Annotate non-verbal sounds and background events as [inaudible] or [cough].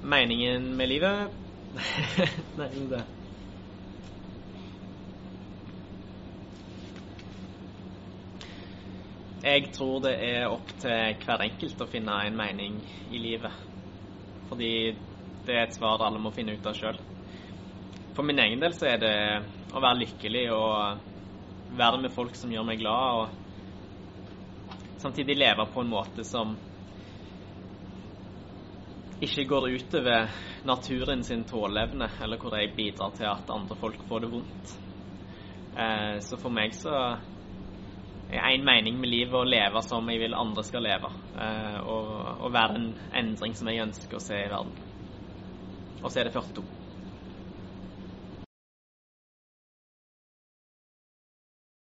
Meningen med livet [laughs] Nei, det Jeg tror det er opp til hver enkelt å finne en mening i livet. Fordi det er et svar alle må finne ut av sjøl. For min egen del så er det å være lykkelig og være med folk som gjør meg glad, og samtidig leve på en måte som ikke går utover naturen sin tåleevne, eller hvor jeg bidrar til at andre folk får det vondt. Eh, så for meg så er en mening med livet å leve som jeg vil andre skal leve. Eh, og, og være en endring som jeg ønsker å se i verden. Og så er det 42.